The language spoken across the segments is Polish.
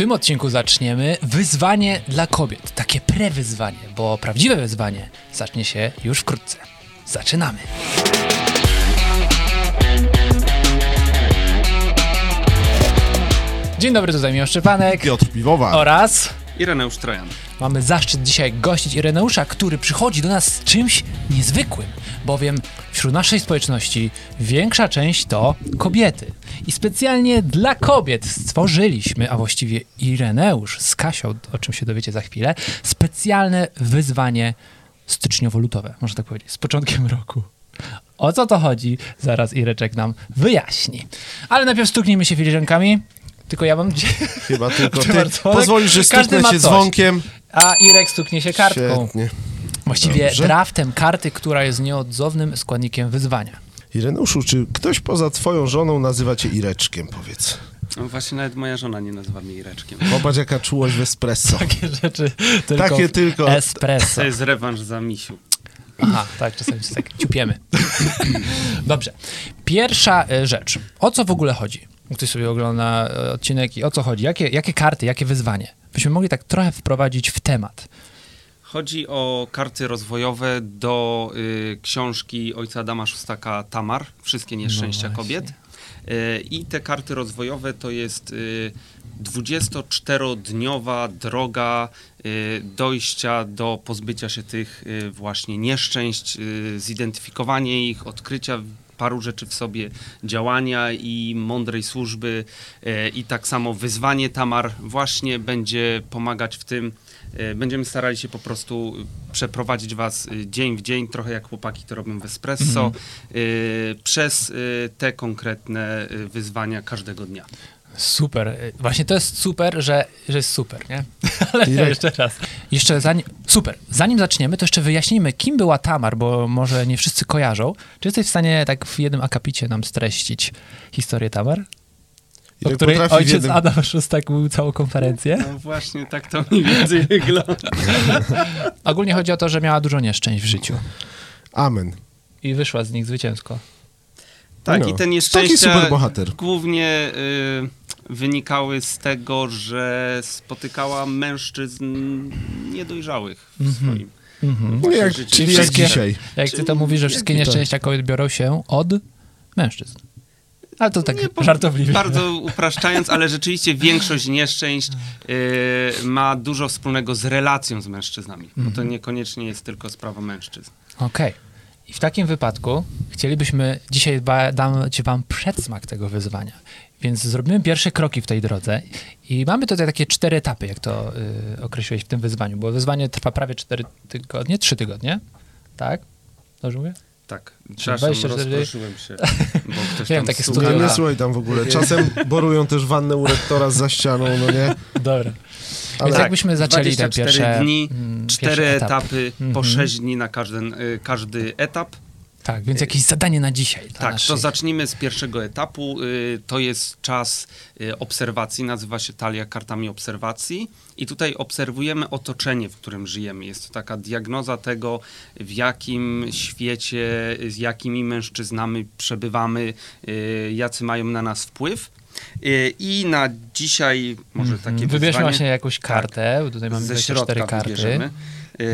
tym odcinku zaczniemy wyzwanie dla kobiet. Takie prewyzwanie, bo prawdziwe wyzwanie zacznie się już wkrótce. Zaczynamy. Dzień dobry, tutaj Miłosz Szczepanek Piotr Piwowa. oraz Ireneusz Trojan. Mamy zaszczyt dzisiaj gościć Ireneusza, który przychodzi do nas z czymś niezwykłym, bowiem wśród naszej społeczności większa część to kobiety. I specjalnie dla kobiet stworzyliśmy, a właściwie Ireneusz z Kasią, o czym się dowiecie za chwilę, specjalne wyzwanie styczniowo-lutowe, można tak powiedzieć, z początkiem roku. O co to chodzi? Zaraz Ireczek nam wyjaśni. Ale najpierw stuknijmy się filiżankami. Tylko ja mam Chyba tylko ty pozwolisz, że stuknę cię coś. dzwonkiem. A Irek stuknie się kartką. Świetnie. Właściwie Dobrze. draftem karty, która jest nieodzownym składnikiem wyzwania. Ireneuszu, czy ktoś poza twoją żoną nazywa cię Ireczkiem, powiedz? No właśnie nawet moja żona nie nazywa mnie Ireczkiem. Popatrz, jaka czułość w espresso. Takie rzeczy tylko Takie w tylko. espresso. To jest rewanż za misiu. Aha, tak, czasami się tak ciupiemy. Dobrze. Pierwsza e, rzecz. O co w ogóle chodzi? Ktoś sobie ogląda e, odcinek i o co chodzi? Jakie, jakie karty, jakie wyzwanie? Byśmy mogli tak trochę wprowadzić w temat. Chodzi o karty rozwojowe do y, książki ojca Adama Szustaka Tamar, Wszystkie nieszczęścia No kobiet. Y, I te karty rozwojowe to jest y, 24-dniowa droga y, dojścia do pozbycia się tych y, właśnie nieszczęść, y, zidentyfikowanie ich, odkrycia paru rzeczy w sobie, działania i mądrej służby y, i tak samo wyzwanie Tamar właśnie będzie pomagać w tym. Y, Będziemy starali się po prostu przeprowadzić was y, dzień w dzień, trochę jak chłopaki to robią w espresso, y, przez y, te konkretne wyzwania każdego dnia. Super. E, Właśnie to jest super, że, że jest super, nie? Ale jeszcze raz. Jeszcze zanim, super. Zanim zaczniemy, to jeszcze wyjaśnijmy, kim była Tamar, bo może nie wszyscy kojarzą. Czy jesteś w stanie tak w jednym akapicie nam streścić historię Tamar? O Irek której ojciec jednym- Adam Szustak mówił całą konferencję. No właśnie, tak to mniej więcej wygląda. Ogólnie chodzi o to, że miała dużo nieszczęść w życiu Amen. i wyszła z nich zwycięsko. Tak, No. i te nieszczęścia głównie y, wynikały z tego, że spotykała mężczyzn niedojrzałych w swoim Mhm. No jak, życie. czyli jak Wszystkie- dzisiaj. Jak ty to mówisz, że wszystkie nieszczęścia kobiet biorą się od mężczyzn. Ale to tak Nie, bo- żartobliwie. Bardzo upraszczając, ale rzeczywiście większość nieszczęść y, ma dużo wspólnego z relacją z mężczyznami, bo Mhm. to niekoniecznie jest tylko sprawa mężczyzn. Okej. I w takim wypadku chcielibyśmy dzisiaj dać wam przedsmak tego wyzwania. Więc zrobimy pierwsze kroki w tej drodze i mamy tutaj takie cztery etapy, jak to y, określiłeś w tym wyzwaniu, bo wyzwanie trwa prawie cztery tygodnie, trzy tygodnie, tak? Dobrze mówię? Tak, przepraszam, 24 rozproszyłem się, bo ktoś tam takie studia. Nie słuchaj tam w ogóle. Czasem borują też wannę u rektora za ścianą, no nie? Dobra. Ale Więc jakbyśmy zaczęli te 24 pierwsze dni, mm, cztery etapy. etapy, po Mhm. 6 dni na każdy, y, każdy etap. Tak, więc jakieś zadanie na dzisiaj. Tak, naszych. to zacznijmy z pierwszego etapu. Y, To jest czas y, obserwacji, nazywa się talia kartami obserwacji. I tutaj obserwujemy otoczenie, w którym żyjemy. Jest to taka diagnoza tego, w jakim świecie, z jakimi mężczyznami przebywamy, y, jacy mają na nas wpływ. I na dzisiaj może takie Mhm. Wybierzmy wyzwanie właśnie jakąś kartę, bo tutaj mamy ze 24 środka karty. wybierzemy.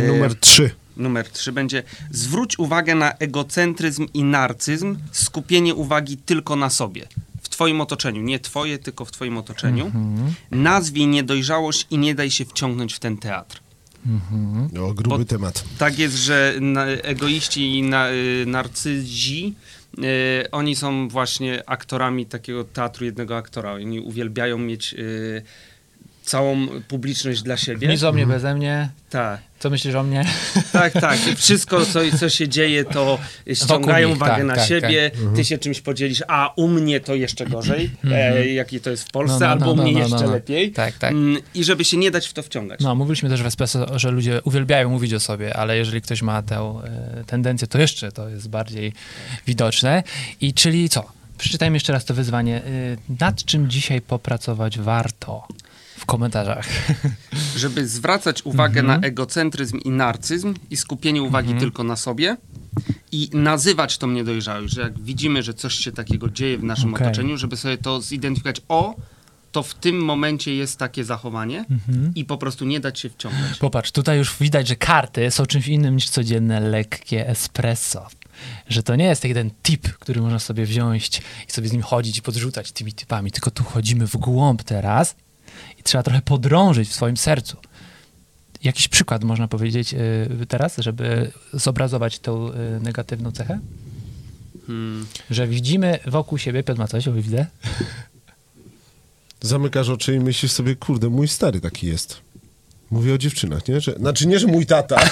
Numer trzy. Numer 3 będzie zwróć uwagę na egocentryzm i narcyzm, skupienie uwagi tylko na sobie. W twoim otoczeniu, nie twoje, tylko w twoim otoczeniu. Mhm. Nazwij niedojrzałość i nie daj się wciągnąć w ten teatr. Mhm. O, gruby Bo- temat. Tak jest, że na, egoiści i na, y, narcyzi, y, oni są właśnie aktorami takiego teatru jednego aktora. Oni uwielbiają mieć y, całą publiczność dla siebie. Nic o mnie beze mnie. Tak. Co myślisz o mnie? Tak, tak. I Wszystko, co, co się dzieje, to ściągają nich, uwagę tak, na tak, siebie. Ty się czymś podzielisz, a u mnie to jeszcze gorzej, e, jaki to jest w Polsce, No, no, albo no, u mnie no, no, jeszcze no, no. lepiej. Tak, tak. Mm, I żeby się nie dać w to wciągać. No, mówiliśmy też w Espresso, że ludzie uwielbiają mówić o sobie, ale jeżeli ktoś ma tę e, tendencję, to jeszcze to jest bardziej widoczne. I czyli co? Przeczytajmy jeszcze raz to wyzwanie. E, nad czym dzisiaj popracować warto? W komentarzach. Żeby zwracać uwagę Mhm. na egocentryzm i narcyzm i skupienie uwagi tylko na sobie i nazywać tą niedojrzałość, że jak widzimy, że coś się takiego dzieje w naszym Okej. otoczeniu, żeby sobie to zidentyfikować, o, to w tym momencie jest takie zachowanie Mhm. i po prostu nie dać się wciągnąć. Popatrz, tutaj już widać, że karty są czymś innym niż codzienne lekkie espresso. Że to nie jest jeden tip, który można sobie wziąć i sobie z nim chodzić i podrzucać tymi typami, tylko tu chodzimy w głąb teraz i trzeba trochę podrążyć w swoim sercu. Jakiś przykład można powiedzieć y, teraz, żeby zobrazować tą y, negatywną cechę? Hmm. Że widzimy wokół siebie, Piotr ma coś, widzę. Zamykasz oczy i myślisz sobie, kurde, mój stary taki jest. Mówię o dziewczynach, nie? Że, znaczy nie, że mój tata.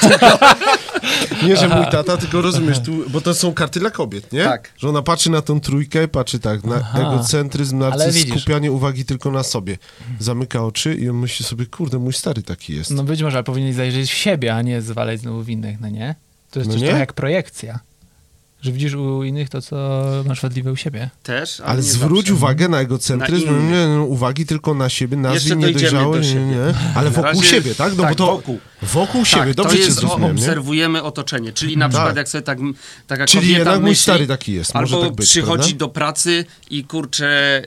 nie, że mój tata, tylko rozumiesz, tu, bo to są karty dla kobiet, nie? Tak. Że ona patrzy na tą trójkę, patrzy tak, na Aha. egocentryzm, narcyzm, skupianie uwagi tylko na sobie. Zamyka oczy i on myśli sobie, kurde, mój stary taki jest. No być może, ale powinien zajrzeć w siebie, a nie zwalać znowu w innych, no nie? To jest No coś nie? trochę jak projekcja. Że widzisz u innych to, co masz wadliwe u siebie. Też, ale, Ale nie zwróć zawsze. uwagę na egocentryzm, Na nie, no, uwagi tylko na siebie, nazwij niedojrzałe, do nie, nie, siebie. Ale Na wokół razie- siebie, tak? No tak, bo to wokół. wokół siebie, tak, dobrze to cię jest, nie? obserwujemy otoczenie, czyli na przykład Tak. jak sobie tak, taka Czyli kobieta jednak mój myśli, stary taki jest, może albo tak być, przychodzi prawda? do pracy i kurczę,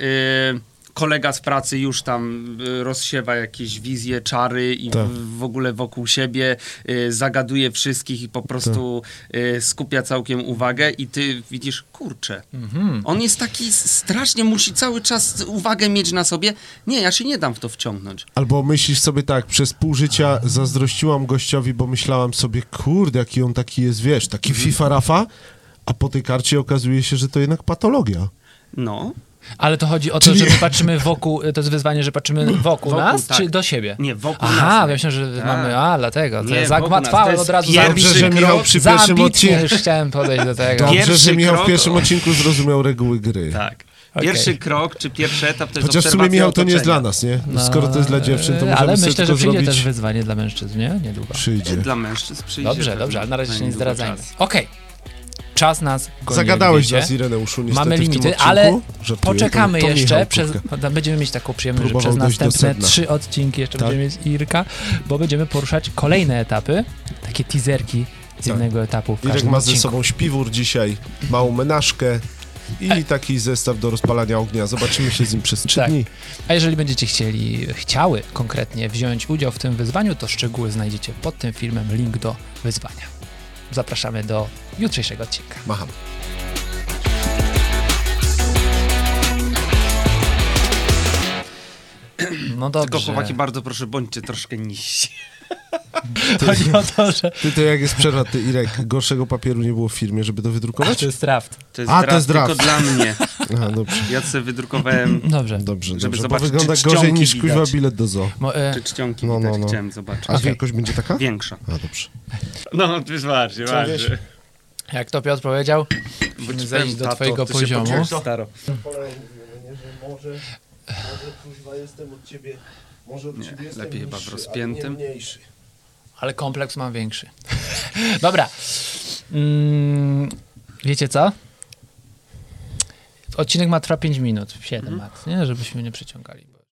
y, kolega z pracy już tam y, rozsiewa jakieś wizje, czary i Tak. w, w ogóle wokół siebie y, zagaduje wszystkich i po prostu Tak. y, skupia całkiem uwagę i ty widzisz, kurczę, Mhm. on jest taki strasznie, musi cały czas uwagę mieć na sobie. Nie, ja się nie dam w to wciągnąć. Albo myślisz sobie tak, przez pół życia zazdrościłam gościowi, bo myślałam sobie, kurde, jaki on taki jest, wiesz, taki Mhm. FIFA Rafa, a po tej karcie okazuje się, że to jednak patologia. No, Ale to chodzi o to, Czyli- że my patrzymy wokół, to jest wyzwanie, że patrzymy wokół, Wokół, nas, tak. czy do siebie? Nie, wokół Aha, nas. ja myślę, że Tak. mamy, a dlatego, to Nie, zagmatwałem od razu Dobrze, że. Michał przy pierwszym odcinku... już chciałem podejść do tego. Dobrze, Pierwszy że Michał w krok- pierwszym odcinku zrozumiał reguły gry. Tak. Pierwszy krok, czy pierwszy etap to jest Chociaż w sumie Michał to nie jest dla nas, nie? No, Skoro to jest dla dziewczyn, to możemy Ale sobie myślę, że przyjdzie zrobić... też wyzwanie dla mężczyzn, nie? Niedługo. Przyjdzie. Dla mężczyzn przyjdzie. Dobrze, dobrze, ale na razie się nie zdradzajmy. Okej. Czas nas goni, Zagadałeś nas. Ireneuszu, niestety Mamy limity, odcinku. ale Żartuję, poczekamy to- to jeszcze. Przez, Kurka. będziemy mieć taką przyjemność, że Próbował przez dojść do następne trzy odcinki jeszcze Tak. będziemy mieć Irka, bo będziemy poruszać kolejne etapy, takie teaserki z Tak. jednego etapu Irek ma ze sobą śpiwór dzisiaj, małą menażkę i taki zestaw do rozpalania ognia. Zobaczymy się z nim przez trzy Tak. dni. A jeżeli będziecie chcieli, chciały konkretnie wziąć udział w tym wyzwaniu, to szczegóły znajdziecie pod tym filmem, link do wyzwania. Zapraszamy do jutrzejszego odcinka. Macham. No Tylko dobrze. chłopaki, bardzo proszę, bądźcie troszkę niżsi. Chodzi o to, że Ty to jak jest przerwa, ty Irek, gorszego papieru nie było w firmie, żeby to wydrukować? to jest draft. To jest A, to draft jest draft. tylko dla mnie. Aha, dobrze, Ja sobie wydrukowałem, Dobrze. dobrze, Żeby dobrze. Bo zobaczyć, wygląda czy gorzej niż kuźwa bilet do zoo. Mo, e, czy czcionki No, no, no. chciałem zobaczyć. A Okej. wielkość będzie taka? Większa. A, dobrze. No, wyważnie, wiesz? wyważnie. jak to Piotr powiedział, Bądź musimy zejść do tato, twojego poziomu. staro. Może, może kuźwa jestem od ciebie, może od Nie, ciebie jestem lepiej chyba w rozpiętym. Ale kompleks mam większy. Dobra. Mm, wiecie co? Odcinek ma trwa 5 minut, 7 max, nie? Żebyśmy nie przeciągali.